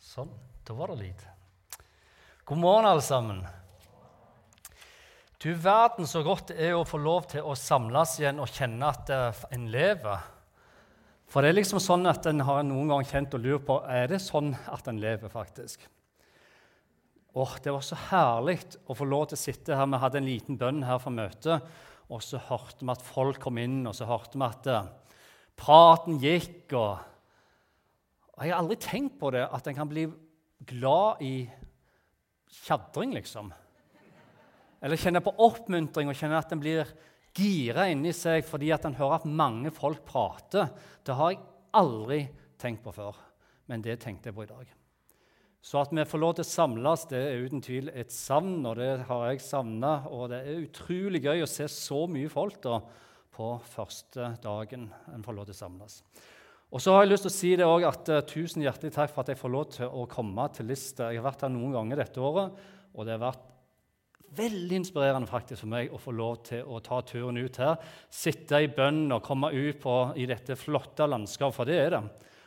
Sånn. Da var det lyd. God morgen, alle sammen. Du verden så godt det er å få lov til å samles igjen og kjenne at eh, en lever. For det er liksom sånn at en har noen gang kjent og lurt på er det sånn at en lever, faktisk. Åh, Det var så herlig å få lov til å sitte her. Vi hadde en liten bønn her for møtet, og så hørte vi at folk kom inn, og så hørte vi at uh, praten gikk. og Jeg har aldri tenkt på det, at en kan bli glad i tjadring, liksom. Eller kjenne på oppmuntring og kjenne at en blir gira inni seg fordi at en hører at mange folk prater. Det har jeg aldri tenkt på før, men det tenkte jeg på i dag. Så at vi får lov til å samles, det er uten tvil et savn, og det har jeg savna. Og det er utrolig gøy å se så mye folk da på første dagen en får lov til å samles. Og så har jeg lyst til å si det også at uh, Tusen hjertelig takk for at jeg får lov til å komme til Lista. Jeg har vært her noen ganger dette året, og det har vært veldig inspirerende faktisk for meg å få lov til å ta turen ut her. Sitte i bønn og komme ut på, i dette flotte landskapet, for det er det.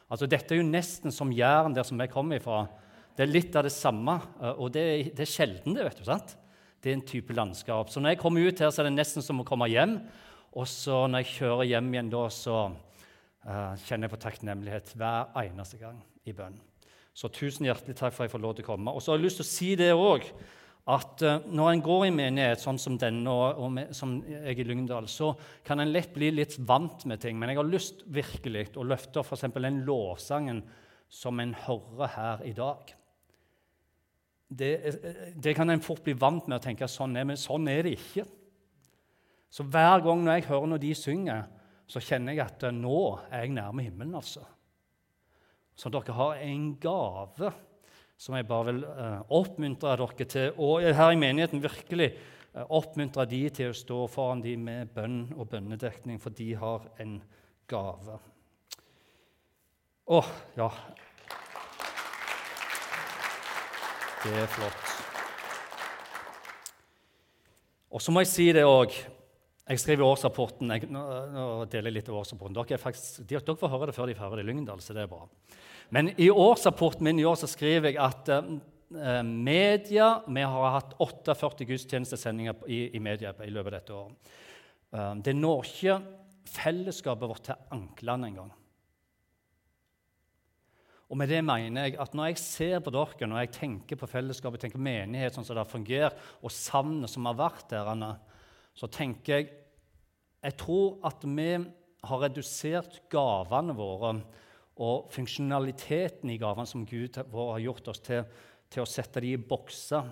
Altså, Dette er jo nesten som Jæren, der som jeg kommer ifra. Det er litt av det samme, uh, og det det er sjelden, det. vet du, sant? Det er en type landskap. Så når jeg kommer ut her, så er det nesten som å komme hjem. Og så når jeg kjører hjem igjen da, så uh, kjenner jeg på takknemlighet hver eneste gang i bønn. Så tusen hjertelig takk for at jeg får lov til å komme. Og så har jeg lyst til å si det òg, at uh, når en går i menighet sånn som denne, og, og med, som jeg i Lyngdal, så kan en lett bli litt vant med ting. Men jeg har lyst virkelig å løfte f.eks. den lovsangen som en hører her i dag. Det, det, kan en fort bli vant med å tenke sånn er, men sånn er det ikke. Så hver gang når jeg hører når de synger, så kjenner jeg at nå er jeg nærme himmelen, altså. Så dere har en gave som jeg bare vil uh, oppmuntre dere til. Og her i menigheten virkelig uh, oppmuntre de til å stå foran de med bønn og bønnedekning, for de har en gave. Å, ja Det er flott. Og så må jeg si det òg jeg skriver årsrapporten. Jeg, nå, nå, deler jeg litt av årsrapporten. Dere, faktisk, dere, får høre det før de er ferdig i Lyngdal, så det er bra. Men i årsrapporten min i år så skriver jeg at uh, media Vi har hatt 48 gudstjenestesendinger i, i media i løpet av dette året. Uh, det når ikke fellesskapet vårt til Ankland engang. Og med det mener jeg at Når jeg ser på dere, når jeg tenker på fellesskapet, tenker menighet sånn som det har fungert, og savnet som har vært der, Anna, så tenker jeg Jeg tror at vi har redusert gavene våre og funksjonaliteten i gavene som Gud vår har gjort oss til, til å sette dem i bokser.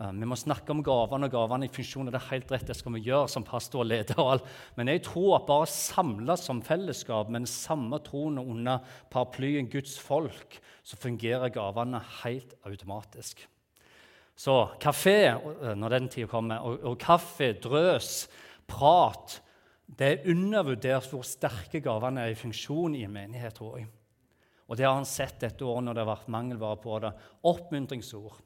Eh, vi må snakke om gavene og gavene i funksjon. Det er helt rett, det skal vi gjøre som pastor og leder. og alt. Men jeg tror at bare samles som fellesskap med den samme troen under paraplyen Guds folk, så fungerer gavene helt automatisk. Så kafé eh, når den tida kommer, og, og kaffe, drøs, prat Det er undervurdert hvor sterke gavene er i funksjon i en menighet, tror jeg. Og det har han sett dette året når det har vært mangelvare på det. Oppmuntringsord.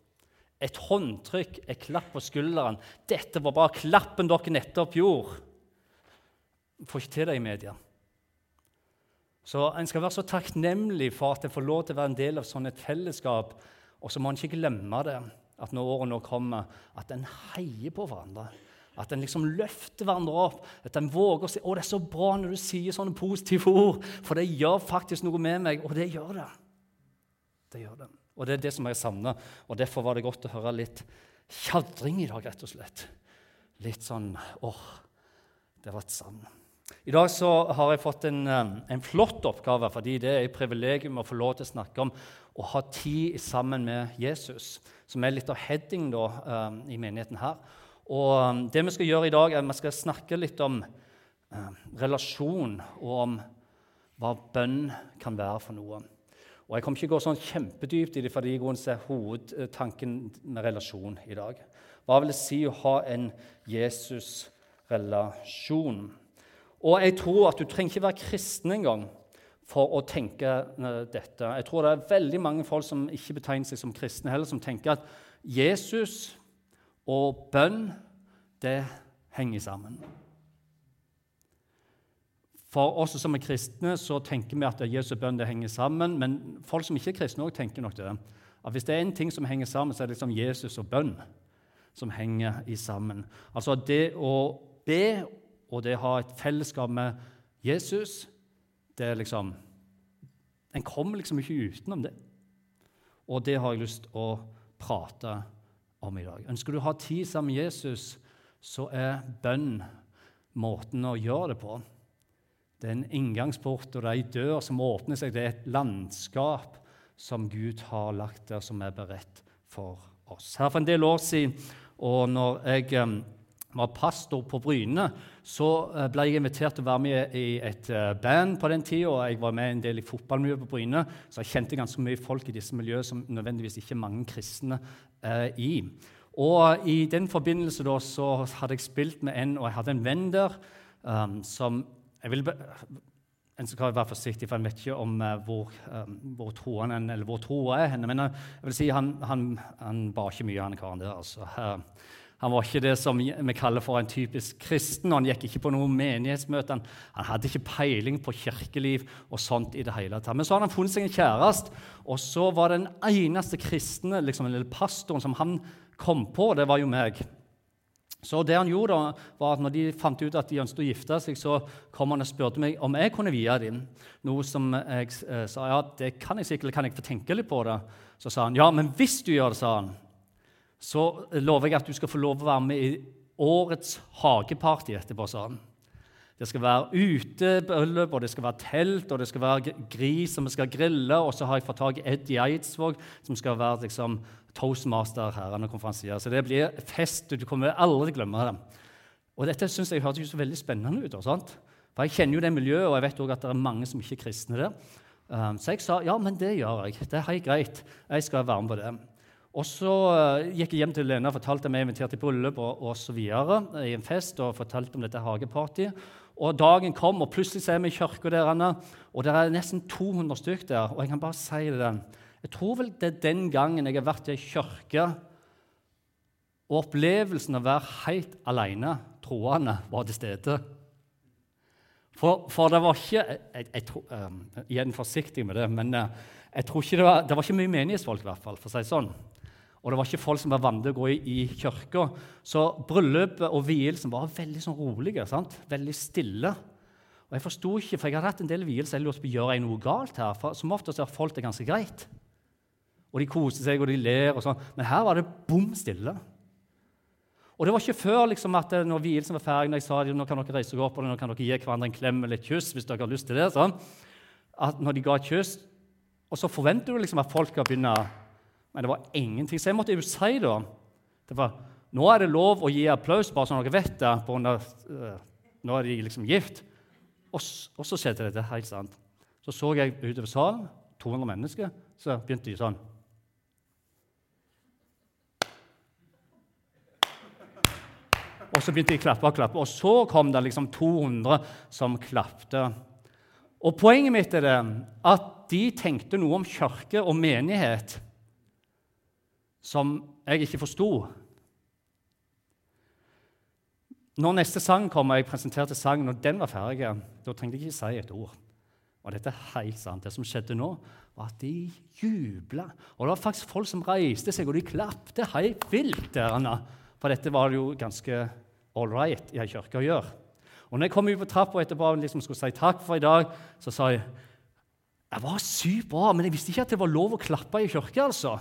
Et håndtrykk, et klapp på skulderen. 'Dette var bare klappen dere nettopp gjorde.' Får ikke til det i media. Så En skal være så takknemlig for at en får lov til å være en del av sånn et fellesskap. Og så må en ikke glemme det at når året nå kommer, at en heier på hverandre. At en liksom løfter hverandre opp. At en våger å si 'Å, det er så bra når du sier sånne positive ord', for det gjør faktisk noe med meg. Og det gjør det. Det gjør det. Og det er det som jeg savner. Og derfor var det godt å høre litt tjadring i dag, rett og slett. Litt sånn åh, det var et savn. I dag så har jeg fått en, eh, en, flott oppgave, fordi det er et privilegium å få lov til å snakke om å ha tid sammen med Jesus som er litt av heading da, um, i menigheten her. Og um, det vi skal gjøre i dag, er at vi skal snakke litt om uh, relasjon og om hva bønn kan være for noe. Og Jeg kommer ikke gå sånn kjempedypt i det, fordi det er hovedtanken med relasjon i dag. Hva vil det si å ha en Jesus-relasjon? Og jeg tror at du trenger ikke være kristen engang for å tenke uh, dette. Jeg tror det er veldig mange folk som ikke betegner seg som kristne heller, som tenker at Jesus og bønn, det henger sammen. For oss som er kristne, så tenker vi at Jesus og bønn det henger sammen. Men folk som ikke er kristne, også tenker nok det. At hvis det er en ting som henger sammen, så er det liksom Jesus og bønn som henger i sammen. Altså det å be og det å ha et fellesskap med Jesus, det er liksom En kommer liksom ikke utenom det. Og det har jeg lyst til å prate om i dag. Ønsker du å ha tid sammen med Jesus, så er bønn måten å gjøre det på. Det er en inngangsport, og det er ei dør som åpner seg. Det er et landskap som Gud har lagt der, som er beredt for oss. Her For en del år siden, og når jeg var pastor på Bryne, så uh, ble jeg invitert til å være med i et uh, band på den tida. Jeg var med en del i fotballmiljøet på Bryne, så jeg kjente ganske mye folk i disse miljøene som nødvendigvis ikke mange kristne uh, i. Og I den forbindelse da, så hadde jeg spilt med en, og jeg hadde en venn der um, som jeg vil en skal være forsiktig, for en vet ikke om hvor, hvor troen eller hvor troa er henne. Men jeg vil si han, han, han bar ikke mye, han karen der. altså. Uh, han var ikke det som vi kaller for en typisk kristen. og Han gikk ikke på noe menighetsmøte. Han, han, hadde ikke peiling på kirkeliv og sånt i det hele tatt. Men så hadde han funnet seg en kjæreste, og så var den eneste kristne liksom, eller pastoren som han kom på, det var jo meg. Så det han gjorde da, var at når de fant ut at de ønsket å gifte seg, så kom han og spurte meg om jeg kunne vie dem. Noe som jeg eh, sa ja, det kan jeg sikkert, kan jeg få tenke litt på det. Så sa han ja, men hvis du gjør det, sa han, så lover jeg at du skal få lov å være med i årets hageparty etterpå. sånn. Det skal være utebryllup, og det skal være telt, og det skal være gris som vi skal grille. Og så har jeg fått tak i Eddie Eidsvåg, som skal være liksom, toastmaster her. og konferansier. Så det blir fest. Du kommer aldri til å glemme det. Og dette synes jeg hørtes så veldig spennende ut. Sant? For Jeg kjenner jo det miljøet, og jeg vet også at det er mange som ikke er kristne der. Um, så jeg sa ja, men det gjør jeg. Det er helt greit. Jeg skal være med på det. Og så uh, gikk jeg hjem til Lena og fortalte meg invitert til bryllup og, og så videre, i en fest og fortalte om dette hagepartyet. Og dagen kom, og plutselig er vi i kirka der, og det er nesten 200 stykker der. Og jeg kan bare si det. Jeg tror vel det er den gangen jeg har vært i ei kirke, og opplevelsen av å være helt alene troende var til stede. For, for, det var ikke jeg, jeg, um, Igjen forsiktig med det, men uh, jeg tror ikke det var, det var ikke mye menighetsfolk. I hvert fall, for å si det sånn. Og det var ikke folk som var vant til å gå i, i kirka. Så bryllupet og vielsen var veldig sånn rolige. Sant? Veldig stille. Og Jeg forsto ikke, for jeg hadde hatt en del vielser jeg lurte på gjør jeg noe galt her. For Som oftest er folk det ganske greit. Og de koser seg og de ler. og sånn. Men her var det bom stille. Og det var ikke før liksom, at når vielsen var ferdig, når jeg sa nå kan dere reise opp og nå kan dere gi hverandre en klem eller et kyss hvis dere har lyst til det, sånn, at når de ga et kyss, og så forventer du liksom at folk skal begynne men det var ingenting. Så jeg måtte jo si da det var, Nå er det lov å gi applaus, bare så dere vet det. På under, uh, nå er de liksom gift. Og, og så skjedde dette helt sant. Så så jeg utover salen, 200 mennesker, så begynte de sånn. Og så begynte de å klappe og klappe, og så kom det liksom 200 som klappte. Og Poenget mitt er det at de tenkte noe om kirke og menighet som jeg ikke forsto. Når neste sang kom, og jeg presenterte sangen, og den var ferdig, da trengte jeg ikke si et ord. Og dette er helt sant. Det som skjedde nå, var at de jubla. Og det var faktisk folk som reiste seg, og de klapte helt vilt. For dette var jo ganske all right i ei kirke å gjøre. Og når jeg kom ut på trappa etterpå og liksom skulle si takk for i dag, så sa jeg det var sykt bra, men jeg visste ikke at det var lov å klappe i kirke. altså.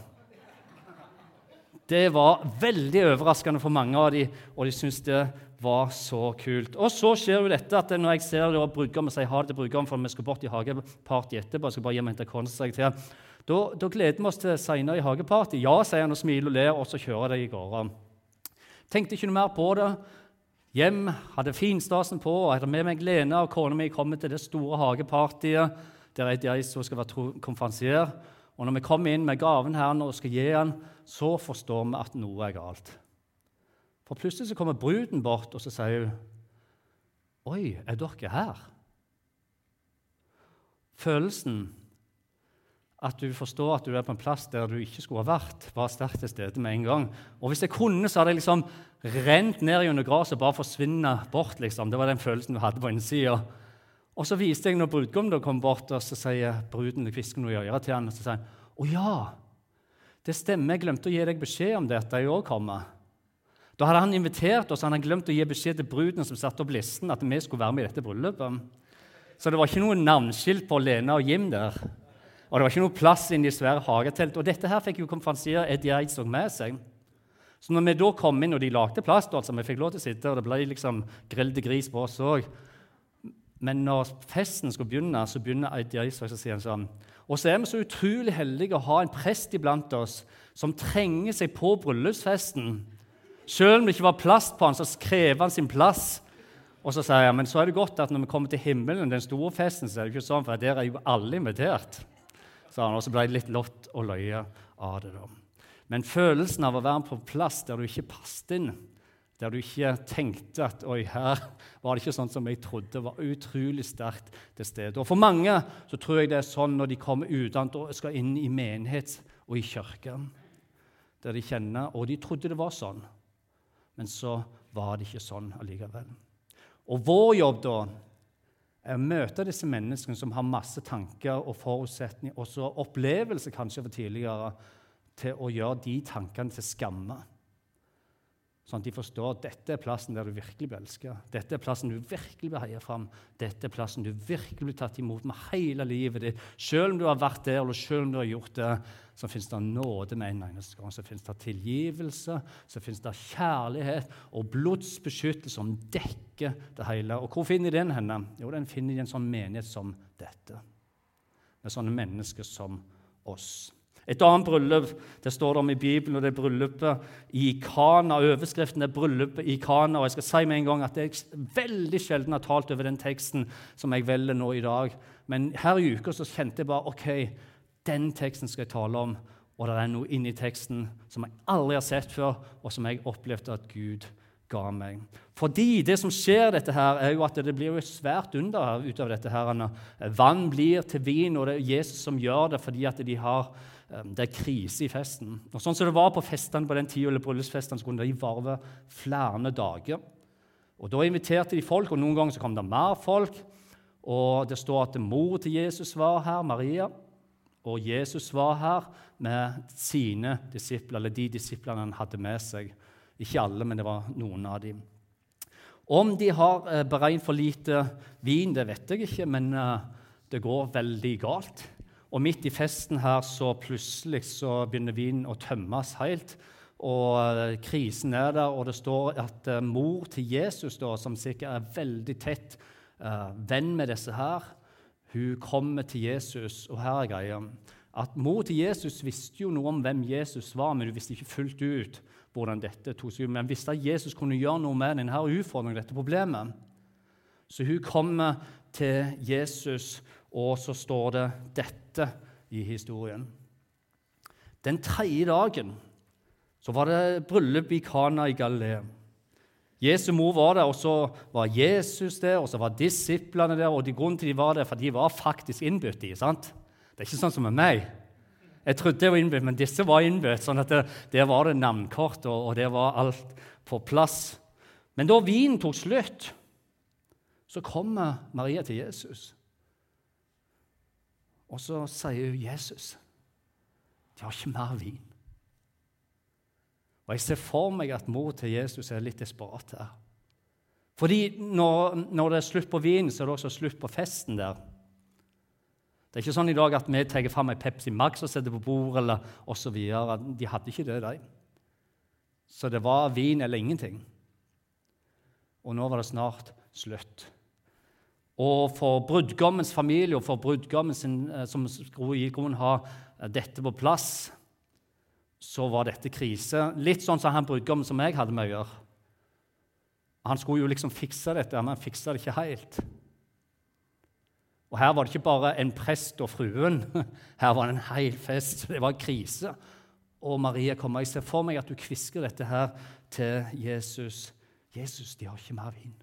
Det var veldig overraskende for mange av dem, og de syntes det var så kult. Og så skjer jo dette at når jeg ser det, og brudgommen sier ha det til brukeren, for vi skal bort i hageparty etterpå, skal bare hente konsekvensene til, da, da, gleder vi oss til senere i hageparty. Ja, sier han og smiler og ler, og så kjører de i gårde. Tenkte ikke noe mer på det. Hjem, hadde finstasen på, og hadde med meg Lena og kona mi kommet til det store hagepartyet der jeg så skal være konferansier. Og når vi kommer inn med gaven her og skal gi den, så forstår vi at noe er galt. For plutselig så kommer bruden bort, og så sier hun, 'Oi, er dere her?' Følelsen at du forstår at du er på en plass der du ikke skulle ha vært, var sterkt til stede med en gang. Og Hvis jeg kunne, så hadde jeg liksom rent ned under gresset og bare forsvinne bort. liksom. Det var den følelsen du hadde på innsida. Og så viste jeg når brudgommen kom bort, og så sier bruden hvisker noe i øret til han, og så sier han, 'Å ja, det stemmer, jeg glemte å gi deg beskjed om dette i år kommer.' Da hadde han invitert oss, han hadde glemt å gi beskjed til bruden som satte opp listen, at vi skulle være med i dette bryllupet. Så det var ikke noe navnskilt på Lena og Jim der. Og det var ikke noe plass inn i svære hagetelt. Og dette her fikk jo konferansier Eddie Eidsvåg med seg. Så når vi da kom inn, og de lagde plass, altså, vi fikk lov til å sitte, og det ble liksom grillte gris på oss òg Men når festen skulle begynne, så begynner Eidsvåg å si han sånn Og så er vi så utrolig heldige å ha en prest iblant oss som trenger seg på bryllupsfesten. Selv om det ikke var plass på han, så krever han sin plass. Og så sier han men så er det godt at når vi kommer til himmelen, den store festen, så er det ikke sånn, for der er jo alle invitert. Så han, Og så ble det litt lott og løye av det. da. Men følelsen av å være på plass der du ikke passet inn, der du ikke tenkte at oi, her var det ikke sånn som jeg trodde, var utrolig sterkt til stede. Og For mange så tror jeg det er sånn når de kommer utenat og skal inn i menighet og i kirken, der de kjenner Og de trodde det var sånn, men så var det ikke sånn allikevel. Og vår jobb da er å møte disse menneskene som har masse tanker og forutsetninger, også opplevelser kanskje for tidligere, til å gjøre de tankene til skamme. Sånn at de forstår at dette er plassen der du virkelig blir elska. Dette er plassen du virkelig blir heia fram. Dette er plassen du virkelig blir tatt imot med hele livet ditt. Selv om du har vært der, eller selv om du har gjort det, så fins det nåde med en eneste gang. Så fins det tilgivelse, så fins det kjærlighet og blodsbeskyttelse som dekker det hele. Og hvor finner de den henne? Jo, den finner i en sånn menighet som dette. Med sånne mennesker som oss. Et annet bryllup det står det om i Bibelen, og det er bryllupet i Kana. Overskriften er 'bryllupet i Kana'. og Jeg skal si med en gang at jeg veldig sjelden har talt over den teksten som jeg velger nå i dag. Men her i uka så kjente jeg bare ok, den teksten skal jeg tale om. Og det er noe inni teksten som jeg aldri har sett før, og som jeg opplevde at Gud ga meg. Fordi det som skjer dette her, er jo at det blir jo et svært under ut av dette. her. Vann blir til vin, og det er Jesus som gjør det fordi at de har det er krise i festen. Og Sånn som det var på festene på den tida, eller bryllupsfestene, så kunne de varve flere dager. Og Da inviterte de folk, og noen ganger så kom det mer folk. Og Det står at mor til Jesus var her, Maria, og Jesus var her med sine disipler, eller de disiplene han hadde med seg. Ikke alle, men det var noen av dem. Om de har eh, beregnet for lite vin, det vet jeg ikke, men eh, det går veldig galt. Og midt i festen her så plutselig så begynner vinen å tømmes helt. Og eh, krisen er der, og det står at uh, mor til Jesus, da, som sikkert er veldig tett uh, venn med disse her, hun kommer til Jesus. Og her er greia at mor til Jesus visste jo noe om hvem Jesus var, men hun visste ikke fullt ut hvordan dette tok seg ut. Men visste at Jesus kunne gjøre noe med denne utfordringen, dette problemet. Så hun kommer til Jesus og så står det dette i historien. Den tredje dagen så var det bryllup i Kana i Galilea. Jesu mor var der, og så var Jesus der, og så var disiplene der. og de Grunnen til de var der, for de var faktisk innbudt. De, sant? Det er ikke sånn som med meg. Jeg trodde jeg var innbudt, men disse var innbudt. sånn at det, Der var det navnkort, og, og det var alt på plass. Men da vinen tok slutt, så kommer Maria til Jesus. Og så sier hun Jesus. De har ikke mer vin. Og Jeg ser for meg at mor til Jesus er litt desperat her. Fordi når, når, det er slutt på vin, så er det også slutt på festen der. Det er ikke sånn i dag at vi tar fram en Pepsi Max og setter på bordet eller osv. De hadde ikke det, de. Så det var vin eller ingenting. Og nå var det snart slutt. Og for brudgommens familie og for brudgommen sin, eh, som skulle i grunnen ha eh, dette på plass, så var dette krise. Litt sånn som han brudgommen som jeg hadde med å gjøre. Han skulle jo liksom fikse dette, men han fiksa det ikke helt. Og Her var det ikke bare en prest og fruen. Her var det en hel fest. Det var en krise. Og Maria kommer. Jeg ser for meg at du kvisker dette her til Jesus. Jesus, de har ikke mer vin.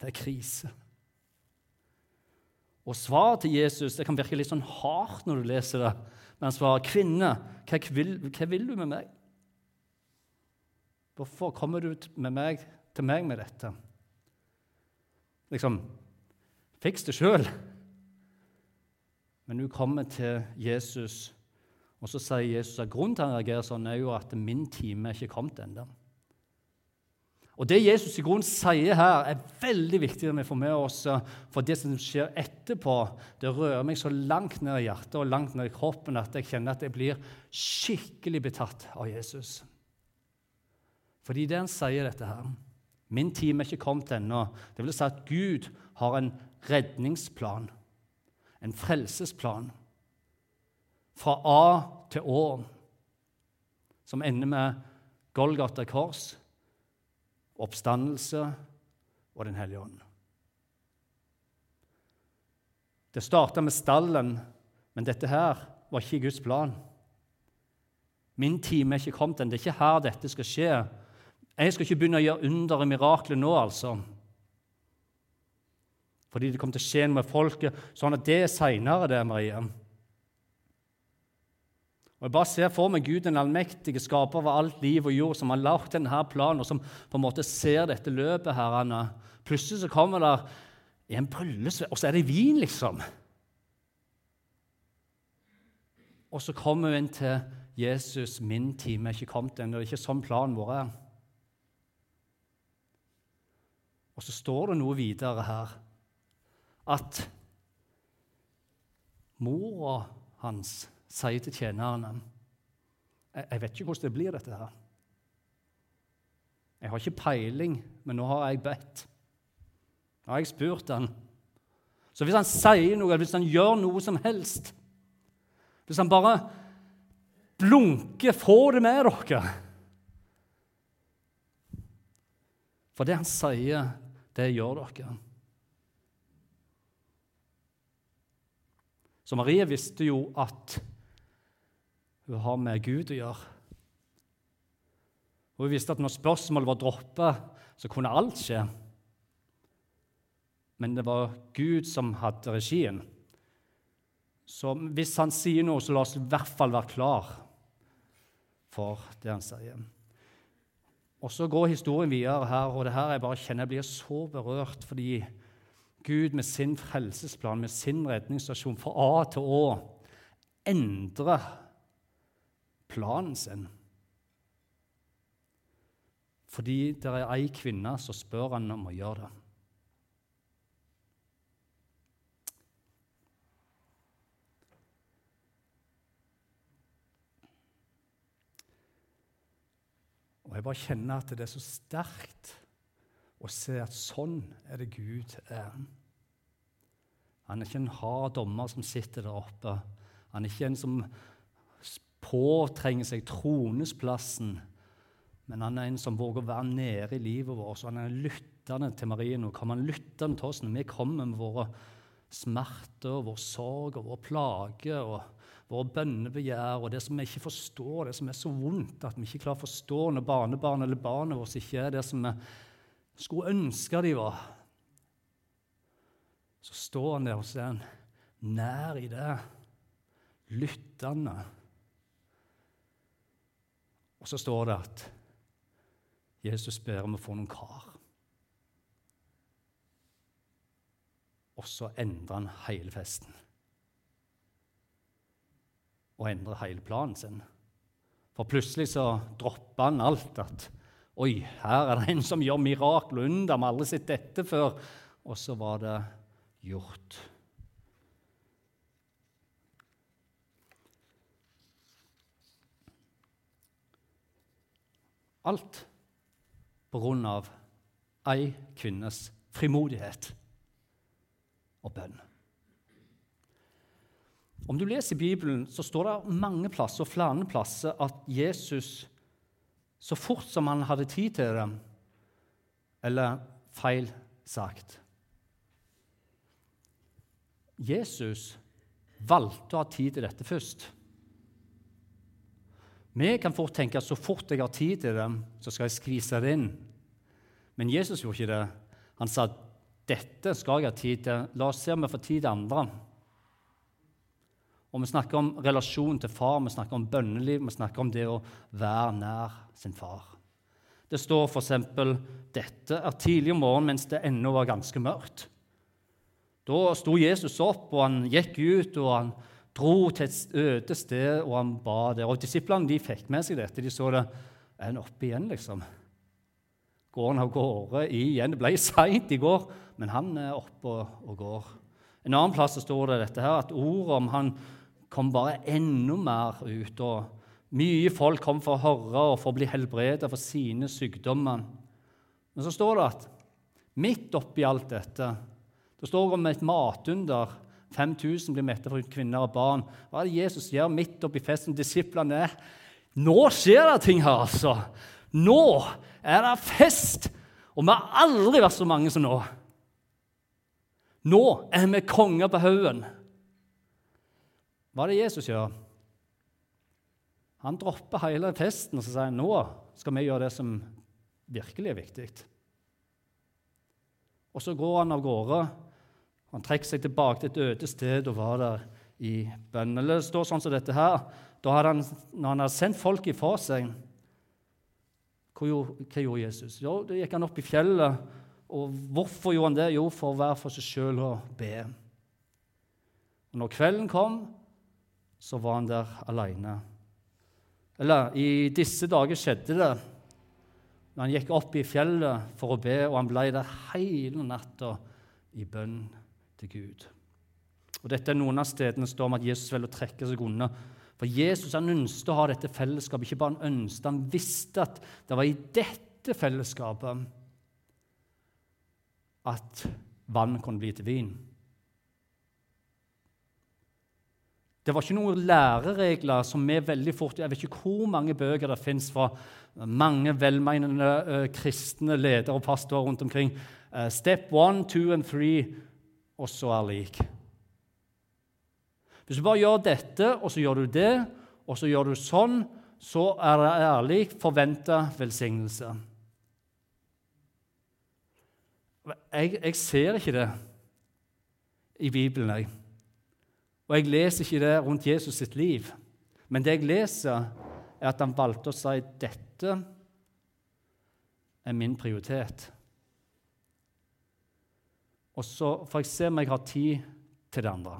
Det er krise. Og svaret til Jesus det kan virke litt sånn hardt når du leser det. Men han svarer, 'Kvinne, hva vil, hva vil du med meg?' Hvorfor kommer du med meg, til meg med dette? Liksom, Fiks det sjøl. Men hun kommer til Jesus, og så sier Jesus at grunnen til at han reagerer sånn, er jo at min time er ikke kommet ennå. Og Det Jesus i grunnen sier her, er veldig viktig at vi får med oss. For det som skjer etterpå, det rører meg så langt ned i hjertet og langt ned i kroppen at jeg kjenner at jeg blir skikkelig betatt av Jesus. Fordi det han sier dette her Min time er ikke kommet ennå. Det vil si at Gud har en redningsplan, en frelsesplan, fra A til Å, som ender med Golgata kors oppstandelse og Den hellige ånd. Det starta med stallen, men dette her var ikke Guds plan. Min time er ikke kommet ennå. Det er ikke her dette skal skje. Jeg skal ikke begynne å gjøre under i mirakler nå, altså. Fordi det kommer til å skje noe med folket, sånn at det er seinere, det, Marie. Og Jeg bare ser for meg Gud, den allmektige skaper av alt liv og jord, som har lagd denne planen, og som på en måte ser dette løpet. her, Anna. Plutselig så kommer det en bryllupsved, og så er det vin, liksom. Og så kommer hun til Jesus. 'Min time er ikke kommet ennå.' Det er ikke sånn planen vår er. Og så står det noe videre her at mora hans sier til tjenerne jeg, jeg vet ikke hvordan det blir, dette her. Jeg har ikke peiling, men nå har jeg bedt. Nå har jeg spurt han. Så hvis han sier noe, hvis han gjør noe som helst Hvis han bare blunker 'Få det med dere' For det han sier, det gjør dere. Så Marie visste jo at hun har med Gud å gjøre. Og Hun visste at når spørsmålet var droppa, så kunne alt skje. Men det var Gud som hadde regien. Så hvis han sier noe, så la oss i hvert fall være klar for det han sier. Og Så går historien videre her, og det her jeg bare kjenner jeg blir så berørt fordi Gud med sin frelsesplan, med sin redningsstasjon fra A til Å, endrer planen sin. Fordi det er ei kvinne som spør han om å gjøre det. Og Jeg bare kjenner at det er så sterkt å se at sånn er det Gud er. Han er ikke en hard dommer som sitter der oppe. Han er ikke en som påtrenger seg tronesplassen. Men han er en som våger å være nede i livet vårt. Så han er lyttende til Marino. Kan man lytte til oss når vi kommer med våre smerter, vår sorg og vår plage og våre bønnebegjær og det som vi ikke forstår, det som er så vondt at vi ikke klarer å forstå når barnebarn eller barnet vårt ikke er det som vi skulle ønske de var. Så står han der og ser er nær i det, lyttende. Og så står det at Jesus ber om å få noen kar. Og så endrer han hele festen. Og endrer hele planen sin. For plutselig så dropper han alt. At Oi, her er det en som gjør mirakel under. Vi har aldri sett dette før. Og så var det gjort. Alt på grunn av ei kvinnes frimodighet og bønn. Om du leser Bibelen, så står det mange plasser og flere plasser at Jesus, så fort som han hadde tid til det Eller feil sagt Jesus valgte å ha tid til dette først. Vi kan fort tenke at så fort jeg har tid til det, så skal jeg skvise det inn. Men Jesus gjorde ikke det. Han sa dette skal jeg ha tid til. La oss se om vi får tid til andre. Og Vi snakker om relasjon til far, vi snakker om bønneliv, vi snakker om det å være nær sin far. Det står f.eks. dette er tidlig om morgenen mens det ennå var ganske mørkt. Da sto Jesus opp, og han gikk ut, og han dro til et øde sted, og han ba der. Og Disiplene de fikk med seg dette. De så det. Er han oppe igjen, liksom? Går han av gårde igjen? Det ble seint i går, men han er oppe og går. En annen plass står det dette her, at ordet om han kom bare enda mer ut. og Mye folk kom for å høre og for å bli helbredet for sine sykdommer. Men så står det at midt oppi alt dette Det står om et matunder 5000 blir mette for kvinner og barn. Hva er det Jesus gjør midt oppi festen? Disiplene er Nå skjer det ting her, altså! Nå er det fest! Og vi har aldri vært så mange som nå. Nå er vi konger på haugen. Hva er det Jesus gjør? Han dropper hele festen og så sier han, nå skal vi gjøre det som virkelig er viktig. Og så går han av gårde han trekker seg tilbake til et øde sted og var der i bønn. Eller det står sånn som dette her. Da hadde han, når han hadde sendt folk ifra seg, hva gjorde, Jesus? Jo, Da gikk han opp i fjellet. Og hvorfor gjorde han det? Jo, for å være for seg sjøl og be. Og når kvelden kom, så var han der aleine. Eller i disse dager skjedde det når han gikk opp i fjellet for å be, og han ble der hele natta i bønn til Gud. Og Dette er noen av stedene står om at Jesus velger å trekke seg unna. For Jesus han ønsket å ha dette fellesskapet. Ikke bare han ønsket, han visste at det var i dette fellesskapet at vann kunne bli til vin. Det var ikke noen læreregler som vi veldig fort Jeg vet ikke hvor mange bøker det fins fra mange velmenende uh, kristne ledere og pastorer rundt omkring. Uh, step one, two and three og så er lik. Hvis du bare gjør dette, og så gjør du det, og så gjør du sånn, så er det ærlig forventa velsignelse. Jeg, jeg, ser ikke det i Bibelen, jeg. Og jeg leser ikke det rundt Jesus sitt liv. Men det jeg leser, er at han valgte å si dette er min prioritet. Og så får jeg se om jeg har tid til det andre.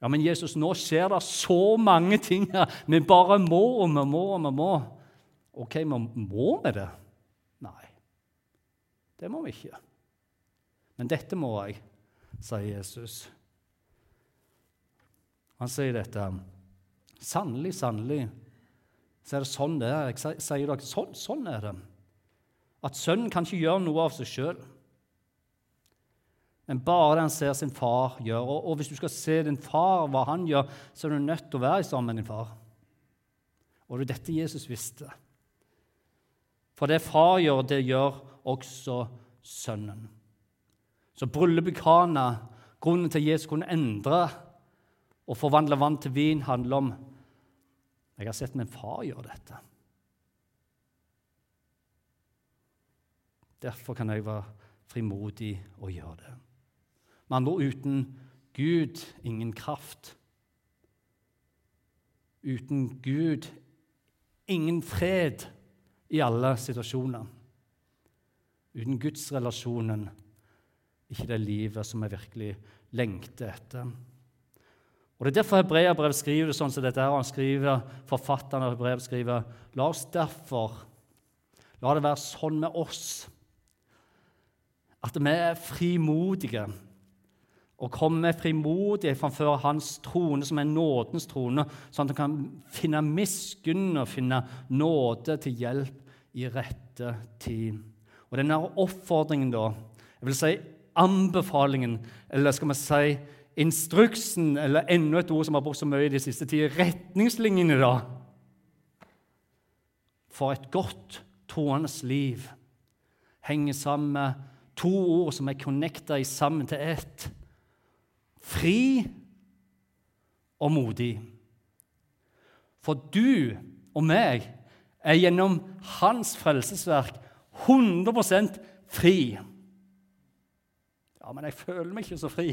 Ja, men Jesus, nå skjer det så mange ting her. Vi bare må og vi må og vi må. Ok, men må vi det? Nei, det må vi ikke. Men dette må jeg, sier Jesus. Han sier dette. Sannelig, sannelig, så er det sånn det er. Jeg sier dere, sånn, sånn er det. At sønnen kan ikke gjøre noe av seg sjøl men bare det han ser sin far gjøre. Og, og, hvis du skal se din far, hva han gjør, så er du nødt til å være sammen med din far. Og det er dette Jesus visste. For det far gjør, det gjør også sønnen. Så bryllupet i Kana, grunnen til at Jesus kunne endre og forvandle vann til vin, handler om Jeg har sett min far gjøre dette. Derfor kan jeg være frimodig og gjøre det. Med andre ord uten Gud ingen kraft. Uten Gud ingen fred i alle situasjoner. Uten gudsrelasjonen ikke det livet som vi virkelig lengter etter. Og Det er derfor Hebreabrevet skriver det sånn som dette. her. Han skriver, Forfatteren av Hebreabrevet skriver La oss derfor La det være sånn med oss at vi er frimodige og komme frimodig framfor Hans trone, som er nådens trone, sånn at han kan finne miskunn og finne nåde til hjelp i rette tid. Og denne oppfordringen, da, jeg vil si anbefalingen, eller skal vi si instruksen, eller enda et ord som har brukt så mye i de siste tider, retningslinjene, da, for et godt troende liv, henger sammen med to ord som er connecta sammen til ett fri og modig. For du og meg er gjennom hans frelsesverk 100% fri. Ja, men jeg føler meg ikke så fri.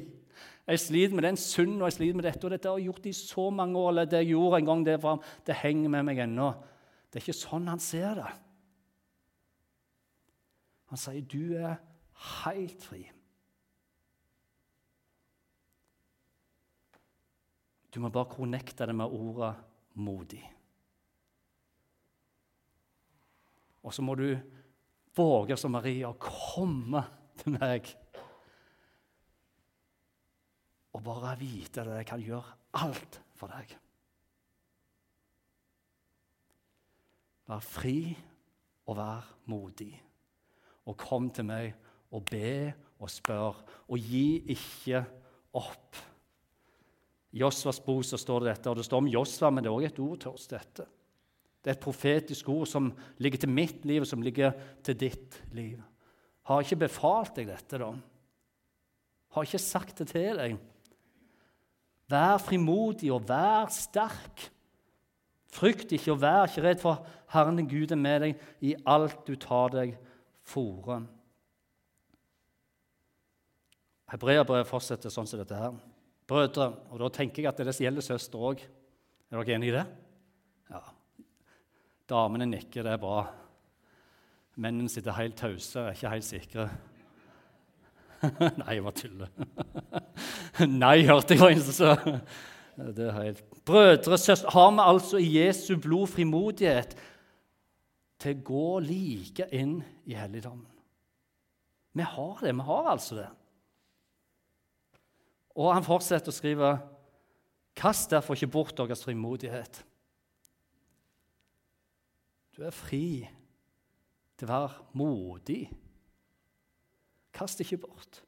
Jeg sliter med den synden og jeg sliter med dette. Og dette har jeg gjort i så mange år. eller det jeg gjorde en gang det, fram, det henger med meg ennå. Det er ikke sånn han ser det. Han sier du er helt fri. Du må bare connecte det med ordet 'modig'. Og så må du våge som Maria å komme til meg og bare vite at jeg kan gjøre alt for deg. Vær fri og vær modig. Og kom til meg og be og spør, og gi ikke opp. Josvas bok så står det dette, og det står om Josva, men det er også et ord til oss. dette. Det er et profetisk ord som ligger til mitt liv, og som ligger til ditt liv. Har ikke befalt deg dette, da? Har ikke sagt det til deg? Vær frimodig og vær sterk. Frykt ikke og vær ikke redd, for Herren Gud er med deg i alt du tar deg fore. Hebreabrevet fortsetter sånn som dette her. Brødre, og da tenker jeg at det gjelder søstre òg. Er dere enig i det? Ja. Damene nikker, det er bra. Mennene sitter helt tause, er ikke helt sikre. Nei, jeg bare tuller. Nei, hørte jeg var en som sa. Det er helt Brødre, søstre, har vi altså i Jesu blod frimodighet til å gå like inn i helligdommen? Vi har det. Vi har altså det. Og han fortsetter å skrive Kast derfor ikke bort deres frimodighet. Du er fri til å være modig. Kast ikke bort.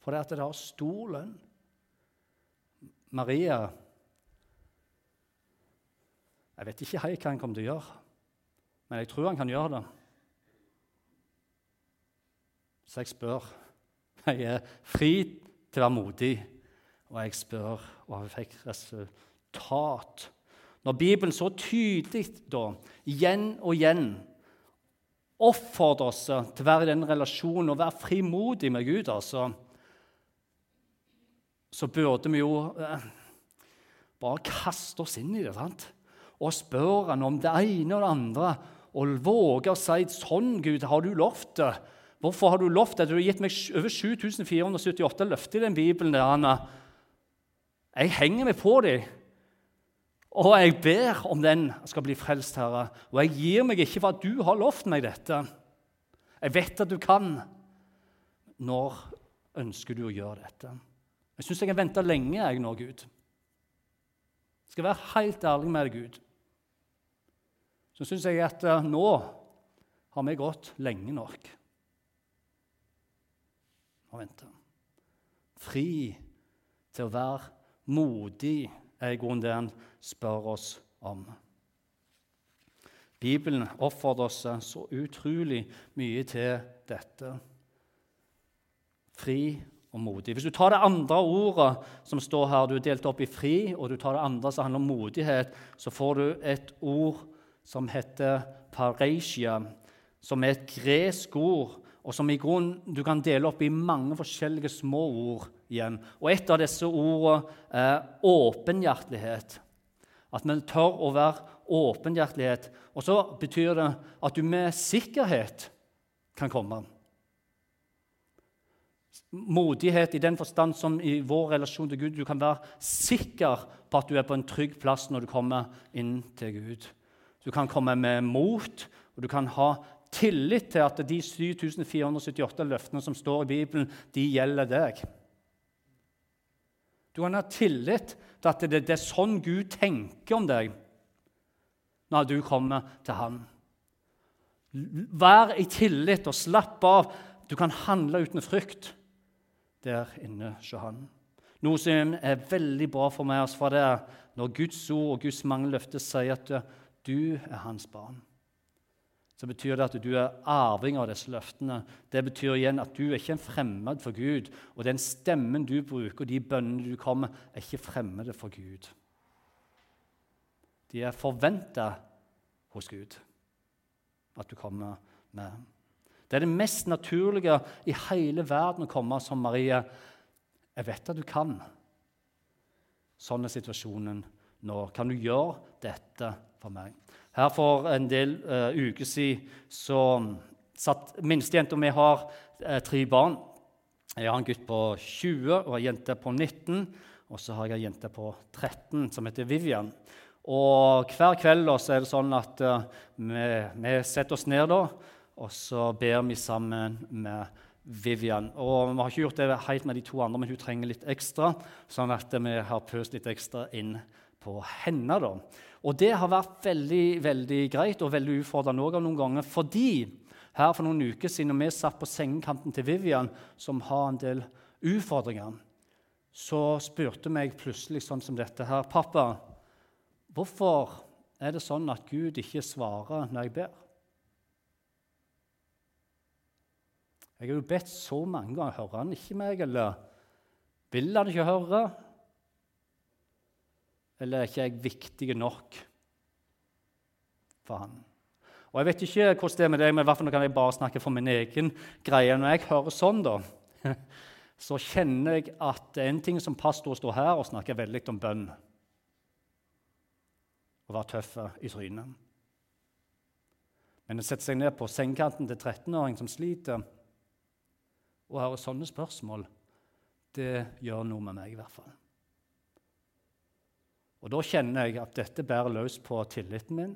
For det, det har stor lønn. Maria Jeg vet ikke hei hva han kommer til å gjøre, men jeg tror han kan gjøre det. Så jeg spør. Jeg er fri til å være modig, og jeg spør, og jeg fikk resultat. Når Bibelen så tydelig da, igjen og igjen oppfordrer oss til å være i den relasjonen og være frimodig med Gud altså, så burde vi jo eh, bare kaste oss inn i det sant? og spørre han om det ene og det andre. Og våge å si sånn, Gud, har du lovt det? Hvorfor har du lovt det? Du har gitt meg over 7478 løfter i den Bibelen. der, Anna. Jeg henger meg på dem. Og jeg ber om den skal bli frelst, Herre. Og jeg gir meg ikke for at du har lovt meg dette. Jeg vet at du kan. Når ønsker du å gjøre dette? Jeg syns jeg har venta lenge jeg nå, Gud. Jeg skal være helt ærlig med deg, Gud. Så syns jeg at uh, nå har vi gått lenge nok. Og vente. Fri til å være modig er i grunnen det han spør oss om. Bibelen oppfordrer oss så utrolig mye til dette. Fri og modig. Hvis du tar det andre ordet som står her, du er delt opp i fri, og du tar det andre som handler om modighet, så får du et ord som heter pareisia, som er et gresk ord, og som i grunn du kan dele opp i mange forskjellige små ord igjen. Og et av disse ordene er åpenhjertelighet. At vi tør å være åpenhjertelighet. Og så betyr det at du med sikkerhet kan komme. Modighet i den forstand som i vår relasjon til Gud. Du kan være sikker på at du er på en trygg plass når du kommer inn til Gud. Du kan komme med mot, og du kan ha tillit til at de 7478 løftene som står i Bibelen, de gjelder deg. Du kan ha tillit til at det, det er sånn Gud tenker om deg når du kommer til Han. Vær i tillit og slapp av. Du kan handle uten frykt der inne hos han. Noe som er veldig bra for meg, for det er når Guds ord og Guds mange løfter sier at du er hans barn. Så betyr det at du er arving av disse løftene. Det betyr igjen at du er ikke en fremmed for Gud. Og den stemmen du bruker, og de bønnene du kommer, er ikke fremmede for Gud. De er forventa hos Gud at du kommer med. Det er det mest naturlige i hele verden å komme som Maria. Jeg vet at du kan. Sånn er situasjonen nå. Kan du gjøre dette for meg? Her For en del uh, uker siden så satt minstejenta mi har uh, tre barn. Jeg har en gutt på 20 og en jente på 19. Og så har jeg ei jente på 13 som heter Vivian. Og hver kveld da, så er det sånn at uh, vi, vi, setter oss ned da, og så ber vi sammen med Vivian. Og Vi har ikke gjort det helt med de to andre, men hun trenger litt ekstra. Sånn at vi har pøst litt ekstra inn på henne. da. Og det har vært veldig veldig greit og veldig utfordrende også noen ganger. Fordi her for noen uker siden vi satt på sengekanten til Vivian, som har en del utfordringer, så spurte meg plutselig sånn som dette her. 'Pappa, hvorfor er det sånn at Gud ikke svarer når jeg ber?' Jeg har jo bedt så mange ganger. Hører han ikke meg, eller vil han ikke høre? Eller er ikke jeg viktig nok for han? Og Jeg vet ikke hvordan det er med deg, men i fall kan jeg bare snakke for min egen greie. Når jeg hører sånn, da, så kjenner jeg at det er en ting som pastor står her og snakker veldig om bønn. Å være tøff i trynet. Men å sette seg ned på sengekanten til 13-åring som sliter, og hører sånne spørsmål, det gjør noe med meg i hvert fall. Og Da kjenner jeg at dette bærer løs på tilliten min.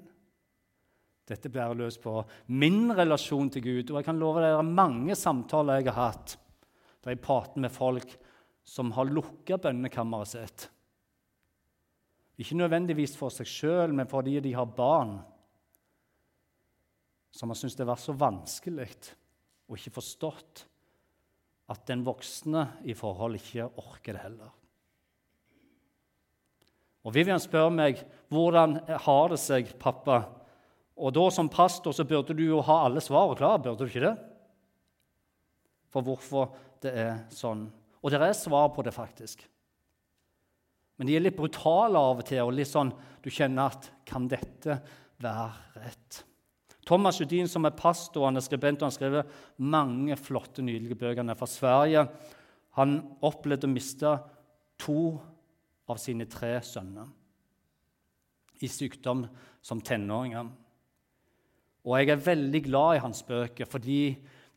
Dette bærer løs på min relasjon til Gud. Og jeg kan love dere mange samtaler jeg har hatt der jeg prater med folk som har lukka bønnekammeret sitt. Ikke nødvendigvis for seg sjøl, men fordi de har barn som har syntes det har vært så vanskelig og ikke forstått at den voksne i forhold ikke orker det heller. Og Vivian spør meg hvordan har det seg, pappa. Og da Som pastor så burde du jo ha alle svarene klare, burde du ikke det? For hvorfor det er sånn. Og det er svar på det, faktisk. Men de er litt brutale av og til, og litt sånn du kjenner at Kan dette være rett? Thomas Judin, som er pastor han er skribent, og han skriver mange flotte, nydelige bøker. Er fra Sverige. Han opplevde å miste to av sine tre sønner i sykdom som tenåringer. Og jeg er veldig glad i hans bøker fordi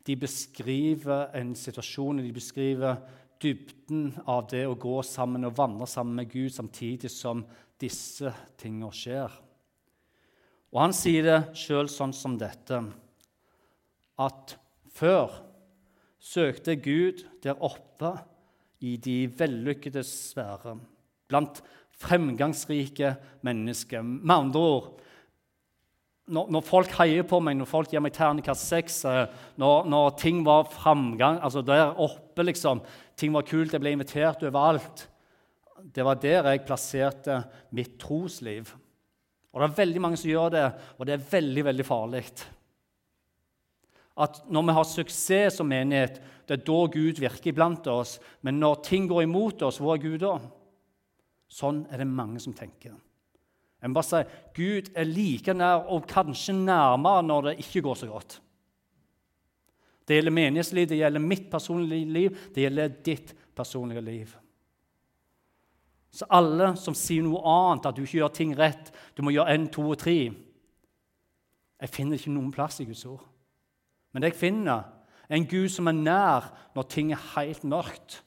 de beskriver en situasjon, de beskriver dybden av det å gå sammen og vandre sammen med Gud samtidig som disse tingene skjer. Og han sier det sjøl sånn som dette at før søkte Gud der oppe i de vellykkede sfære, blant fremgangsrike mennesker. Med andre ord når, når, folk heier på meg, når folk gir meg terningkast seks, eh, når, når, ting var framgang altså Der oppe, liksom. Ting var kult, jeg ble invitert overalt. Det var der jeg plasserte mitt trosliv. Og Det er veldig mange som gjør det, og det er veldig, veldig farlig. At når vi har suksess som menighet, det er da Gud virker iblant oss. Men når ting går imot oss, hvor er Gud da? Sånn er det mange som tenker. Må bare si Gud er like nær, og kanskje nærmere, når det ikke går så godt. Det gjelder menighetsliv, det gjelder mitt personlige liv, det gjelder ditt personlige liv. Så alle som sier noe annet, at du ikke gjør ting rett, du må gjøre én, to og tre Jeg finner ikke noen plass i Guds ord. Men det jeg finner, er en Gud som er nær når ting er helt mørkt,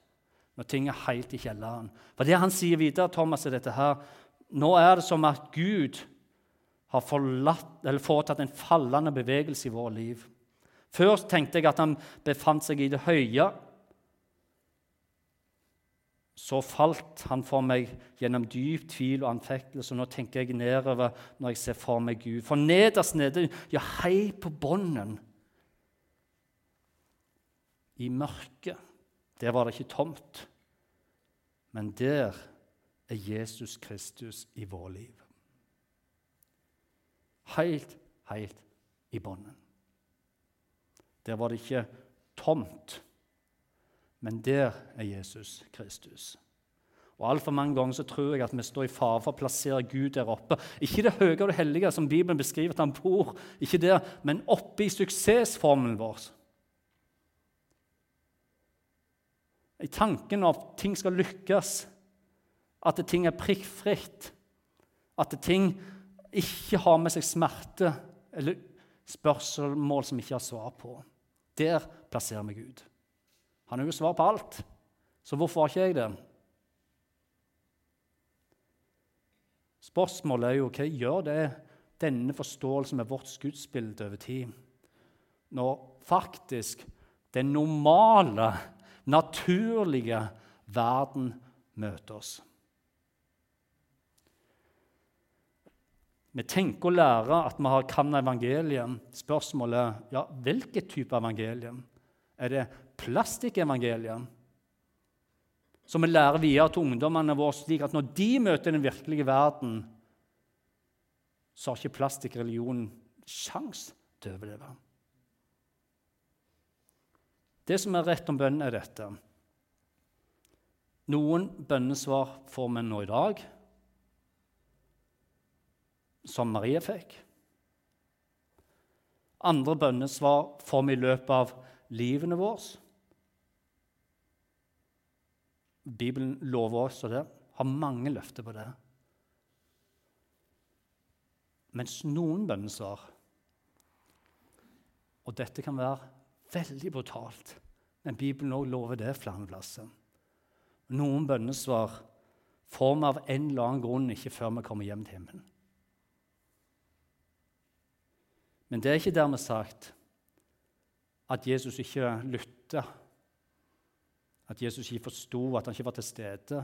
når ting er helt i kjelleren. For det han sier videre, Thomas, er dette her nå er det som at Gud har forlatt, foretatt en fallende bevegelse i vårt liv. Først tenkte jeg at han befant seg i det høye. Så falt han for meg gjennom dyp tvil og anfektelse. Nå tenker jeg nedover når jeg ser for meg Gud. For nederst nede, ja, hei på bånden, i mørket, der var det ikke tomt. Men der er Jesus Kristus i vår liv. Helt, helt i bånden. Der var det ikke tomt, men der er Jesus Kristus. Og Altfor mange ganger så tror jeg at vi står i fare for å plassere Gud der oppe. Ikke det høye og det hellige som Bibelen beskriver at han bor, ikke der, men oppe i suksessformelen vår. I tanken av at ting skal lykkes, at ting er prikkfritt. At ting ikke har med seg smerte eller spørsmål som ikke har svar på. Der plasserer vi Gud. Han har jo svar på alt, så hvorfor har ikke jeg det? Spørsmålet er jo hva gjør det denne forståelsen med vårt gudsbilde over tid? Når faktisk det normale, naturlige verden møter oss. Vi tenker å lære at vi har kan evangeliet. Spørsmålet ja, hvilken type evangelium. Er det plastikkevangeliet? Som vi lærer videre til ungdommene våre, slik at når de møter den virkelige verden, så har ikke plastikkreligionen sjans til å overleve. Det som er rett om bønn, er dette. Noen bønnesvar får vi nå i dag, som Marie fikk. Andre bønnesvar får vi i løpet av livene våre. Bibelen lover også det, har mange løfter på det. Mens noen bønnesvar Og dette kan være veldig brutalt, men Bibelen også lover det flere plasser. Noen bønnesvar får vi av en eller annen grunn ikke før vi kommer hjem til himmelen. Men det er ikke dermed sagt at Jesus ikke lytta, at Jesus ikke forsto, at han ikke var til stede.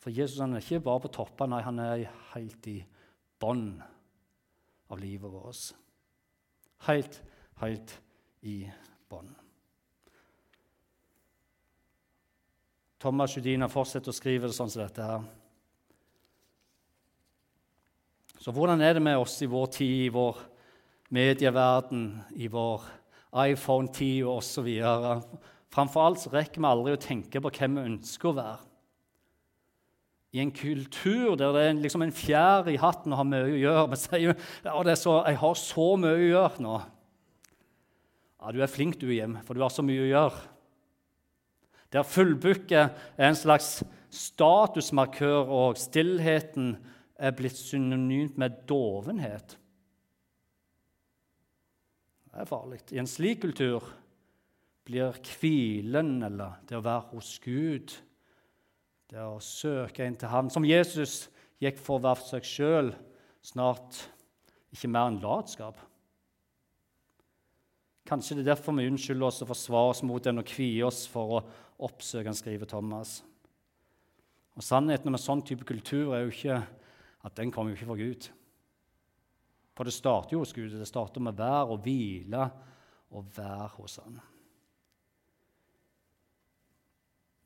For Jesus han er ikke bare på toppen, nei, han er helt i bånn av livet vårt. Helt, helt i bånn. Thomas Judina fortsetter å skrive det sånn som dette her. Så hvordan er det med oss i vår tid, i vår medieverden, i vår iPhone-tid osv.? Framfor alt så rekker vi aldri å tenke på hvem vi ønsker å være. I en kultur der det er liksom en fjær i hatten og har mye å gjøre. Men sier ja, så, 'Jeg har så mye å gjøre nå.' Ja, du er flink, du, Jim, for du har så mye å gjøre. Der fullbooket er en slags statusmarkør, og stillheten er blitt synonymt med dovenhet. Det er farlig. I en slik kultur blir hvilen, eller det å være hos Gud, det å søke inn til Ham Som Jesus gikk for å være seg sjøl, snart ikke mer enn latskap. Kanskje det er derfor vi unnskylder oss og forsvarer oss mot den og kvier oss for å oppsøke han, skriver Thomas. Og Sannheten med sånn type kultur er jo ikke at den kommer jo ikke fra Gud. For det starter jo hos Gud. Det starter med vær og hvile og vær hos Han.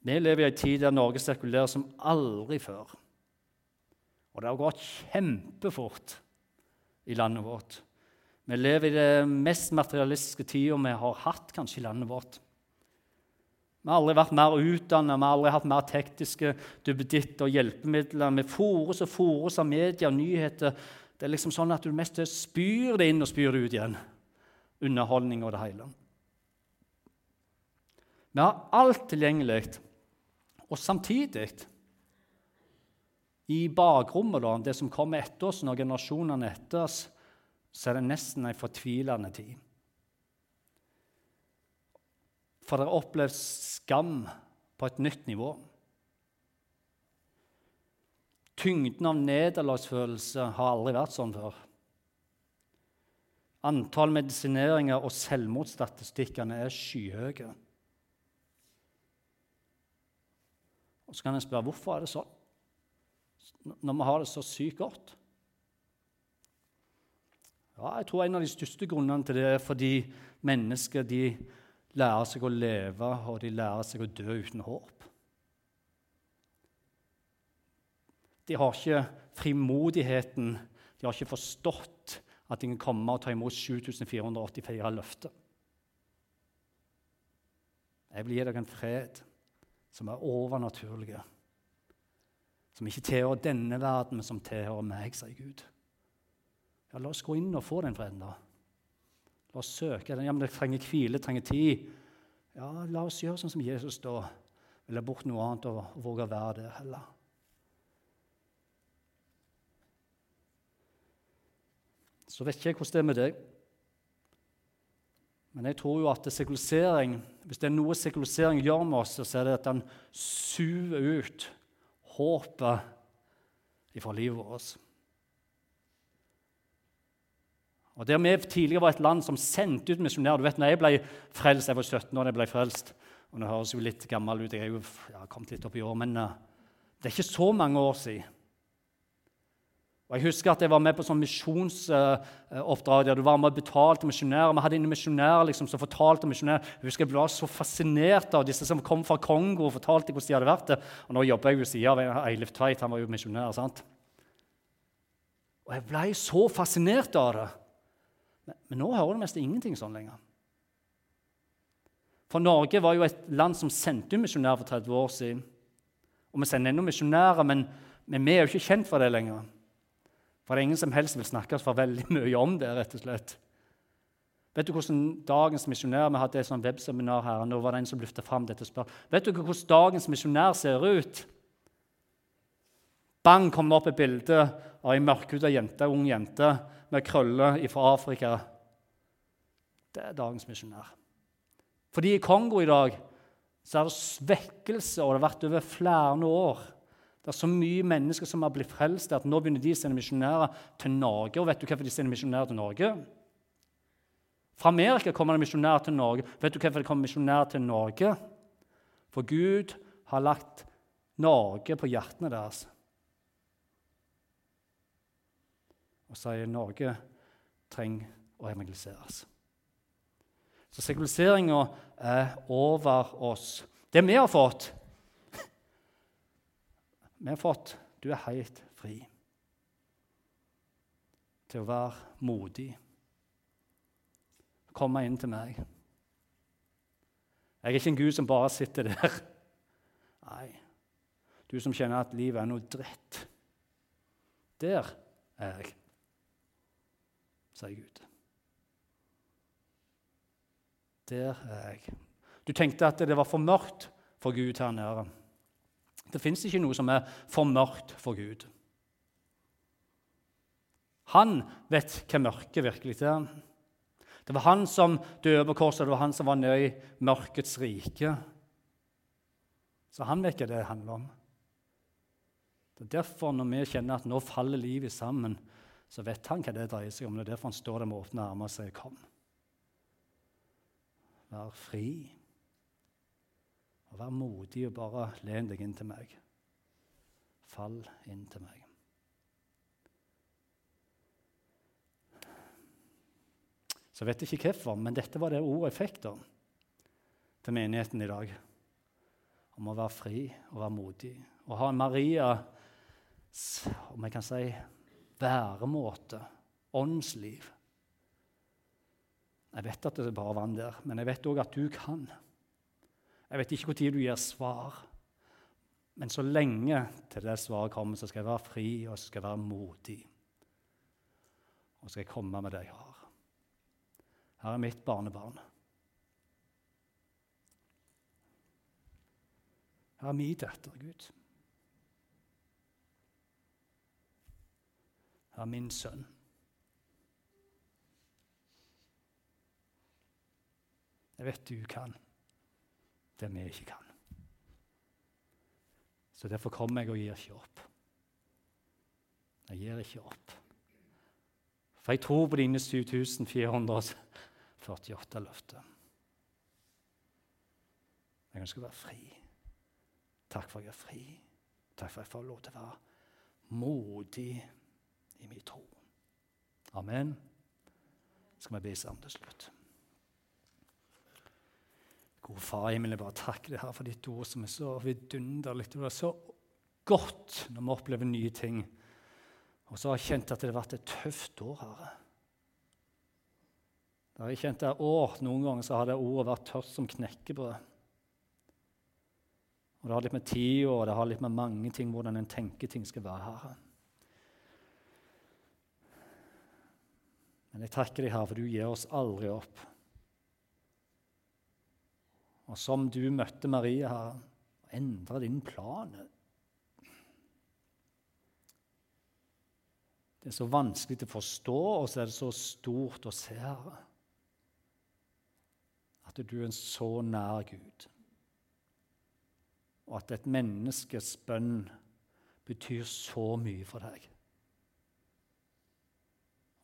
Vi lever i en tid der Norge sirkulerer som aldri før. Og det har gått kjempefort i landet vårt. Vi lever i det mest materialistiske tida vi har hatt kanskje i landet vårt. Vi har aldri vært mer utdannet, vi har aldri hatt mer tekniske duppeditter og hjelpemidler. Vi fòres og fòres av media og nyheter. Det er liksom sånn at du mest spyr det inn og spyr det ut igjen. Underholdning og det hele. Vi har alt tilgjengelig. Og samtidig, i bakrommet, da, det som kommer etter oss, når generasjonene etter oss, så er det nesten en fortvilende tid. For dere opplevd skam på et nytt nivå. Tyngden av nederlagsfølelse har aldri vært sånn før. Antall medisineringer og selvmordsstatistikkene er skyhøye. Og så kan en spørre hvorfor er det sånn, når vi har det så sykt godt. Ja, jeg tror En av de største grunnene til det er fordi mennesker de lærer seg å leve, og de lærer seg å dø uten håp. De har ikke frimodigheten, de har ikke forstått at de kan komme og ta imot 7484 løfter. Jeg vil gi dere en fred som er overnaturlige. som ikke tilhører denne verden, men som tilhører meg, sier Gud. Ja, La oss gå inn og få den freden, da. La oss søke den. Ja, men det trenger hvile, det trenger tid. Ja, la oss gjøre sånn som Jesus da. Ville bort noe annet og våge å være der heller. Så vet ikke jeg hvordan det er med deg. Men jeg tror jo at sekulisering, hvis det er noe sekulisering gjør med oss, så er det at den suver ut håpet ifra livet vårt. Og Der vi tidligere var et land som sendte ut misjonærer du vet, når Jeg ble frelst, jeg var 17 år da jeg ble frelst, og Nå høres jo litt gammel ut, jeg er jo ja, kommet litt opp i år, men uh, det er ikke så mange år siden. Og Jeg husker at jeg var med på sånn misjonsoppdrag der du var med og betalte misjonærer. Vi hadde en misjonær liksom, som fortalte misjonærer. Jeg husker jeg ble så fascinert av disse som kom fra Kongo og fortalte hvordan de hadde vært det. Og Nå jobber jeg ved siden av Eilif Tveit, han var jo misjonær. sant? Og jeg ble så fascinert av det. Men, men nå hører du nesten ingenting sånn lenger. For Norge var jo et land som sendte misjonærer for 30 år siden. Og vi sender ennå misjonærer, men, men, vi er jo ikke kjent for det lenger. For det er ingen som helst vil snakke for veldig mye om det. rett og slett. Vet du hvordan dagens misjonær Vi hadde et sånt webseminar her. og nå var det en som løftet fram dette spør. Vet du hvordan dagens misjonær ser ut? Bang, kom det opp et bilde av ei mørkhuda jente, ung jente med krøller fra Afrika. Det er dagens misjonær. Fordi i Kongo i dag så er det svekkelse, og det har vært over flere år. Det er så mye mennesker som har blitt frelst at nå begynner de å sende misjonærer til Norge. Og vet du hvorfor de sender misjonærer til Norge? Fra Amerika kommer det misjonærer til Norge. Vet du hvorfor det kommer misjonærer til Norge? For Gud har lagt Norge på hjertene deres. og sier Norge trenger å evangeliseres. Så sekulariseringa er over oss. Det vi har fått Vi har fått Du er helt fri til å være modig. Komme inn til meg. Jeg er ikke en Gud som bare sitter der. Nei, du som kjenner at livet er noe dritt. Der er jeg sier Gud. Der er jeg. Du tenkte at det var for mørkt for Gud her nede. Det fins ikke noe som er for mørkt for Gud. Han vet hva mørket virkelig er. Det var han som døde på korset, det var han som var nede i mørkets rike. Så han vet hva det handler om. Det er derfor, når vi kjenner at nå faller livet sammen, så vet han hva det dreier seg om. Det er derfor han står der med åpne armer og sier 'kom'. Vær fri. Og vær modig og bare len deg inn til meg. Fall inn til meg. Så jeg vet ikke hvorfor, men dette var det ordet jeg fikk da, til menigheten i dag. Om å være fri og være modig. Og ha en Marias om jeg kan si væremåte, åndsliv. Jeg vet at det bare vann der, men jeg vet òg at du kan. Jeg vet ikke når du gir svar, men så lenge til det svaret kommer, så skal jeg være fri og så skal jeg være modig. Og skal jeg komme med det jeg har. Her er mitt barnebarn. Her er min datter, Gud. Her er min sønn. Jeg vet du kan det vi ikke kan. Så derfor kommer jeg og gir ikke opp. Jeg gir ikke opp. For jeg tror på dine 7448 løfter. Jeg ønsker å være fri. Takk for at jeg er fri. Takk for at jeg får lov til å være modig i min tro. Amen. Skal vi be sammen til slutt. Gode Far i himmelen, bare takke deg her for ditt ord som er så vidunderlig. Det er så godt når vi opplever nye ting. Og så har jeg kjent at det har vært et tøft år, Herre. Da har jeg kjent det år, Noen ganger så har det ordet vært tørt som knekkebrød. Og Det har litt med tid og det har litt med mange ting, hvordan en tenker ting skal være. Herre. Men jeg takker deg, Herre, for du gir oss aldri opp. Og som du møtte Maria, har endra din plan. Det er så vanskelig å forstå, og så er det så stort å se. At du er en så nær Gud. Og at et menneskes bønn betyr så mye for deg.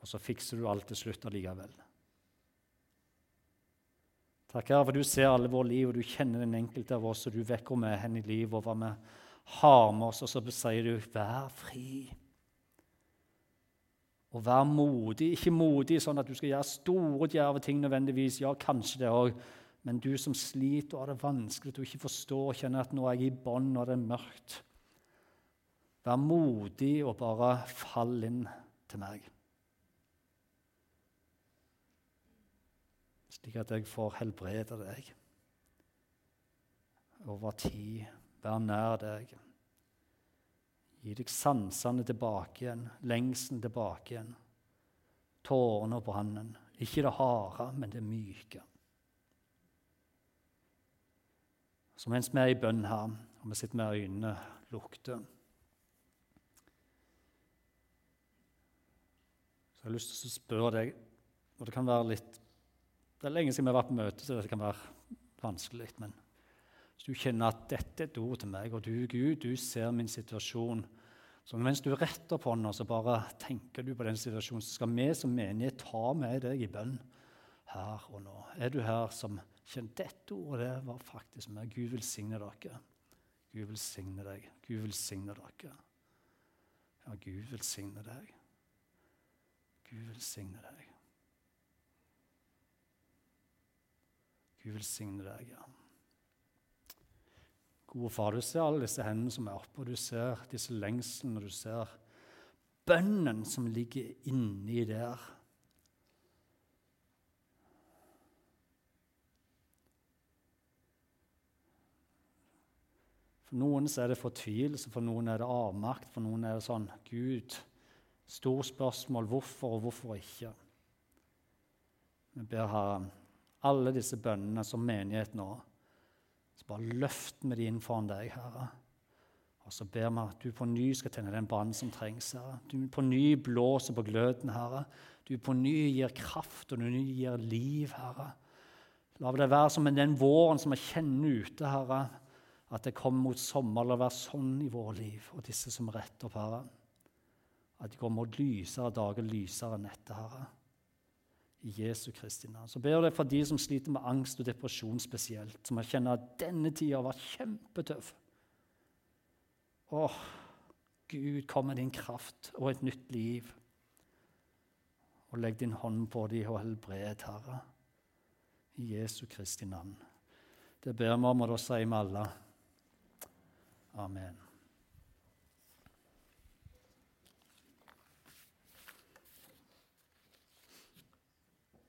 Og så fikser du alt til slutt allikevel. Takk, Herre, for du ser alle våre liv, og du kjenner den enkelte av oss, og du vet hvor vi er hen i livet, og hva vi har med oss, og så sier du 'vær fri'. Og vær modig. Ikke modig sånn at du skal gjøre store, djerve ting nødvendigvis. Ja, kanskje det òg. Men du som sliter og har det vanskelig, du ikke forstår og kjenner at nå er jeg i bånn og det er mørkt. Vær modig og bare fall inn til meg. Slik at jeg får helbrede deg over tid. Vær nær deg. Gi deg sansene tilbake igjen, lengselen tilbake igjen. Tårene og brannen. Ikke det harde, men det myke. Så mens vi er i bønn her, og vi sitter med øynene lukte Så jeg har lyst til å spørre deg, og det kan være litt Det er lenge siden vi har vært på møte, så det kan være vanskelig. men hvis du kjenner at dette er et ord til meg, og du, Gud, du ser min situasjon Så mens du retter på den, så bare tenker du på den situasjonen, så skal vi som menighet ta med deg i bønn her og nå. Er du her som kjenner dette ordet det var faktisk meg? Gud velsigne dere. Gud velsigne deg. Gud velsigne dere. Ja, Gud velsigne deg. Gud velsigne deg. Gud velsigne deg. Gode far, du ser alle disse hendene som er oppe, og du ser disse lengslene, og du ser bønnen som ligger inni der. For noen er det fortvilelse, for noen er det avmakt, for noen er det sånn Gud, stort spørsmål hvorfor og hvorfor ikke. Vi ber Herre alle disse bønnene som menighet nå så bare løft vi de inn foran deg, Herre. Og så ber vi at du på ny skal tenne den brannen som trengs, Herre. Du på ny blåser på gløden, Herre. Du på ny gir kraft, og du ny gir liv, Herre. La det være som den våren som vi kjenner ute, Herre, at det kommer mot sommer. La det være sånn i våre liv, og disse som retter opp, Herre. At de går mot lysere dager, lysere netter, Herre i Jesu Kristi navn. Så ber jeg for de som sliter med angst og depresjon spesielt, som har kjenner at denne tida har vært kjempetøff. Åh, Gud, kom med din kraft og et nytt liv. Og legg din hånd på dem og helbred, Herre. I Jesu Kristi navn. Det ber vi om, og da sier vi alle Amen.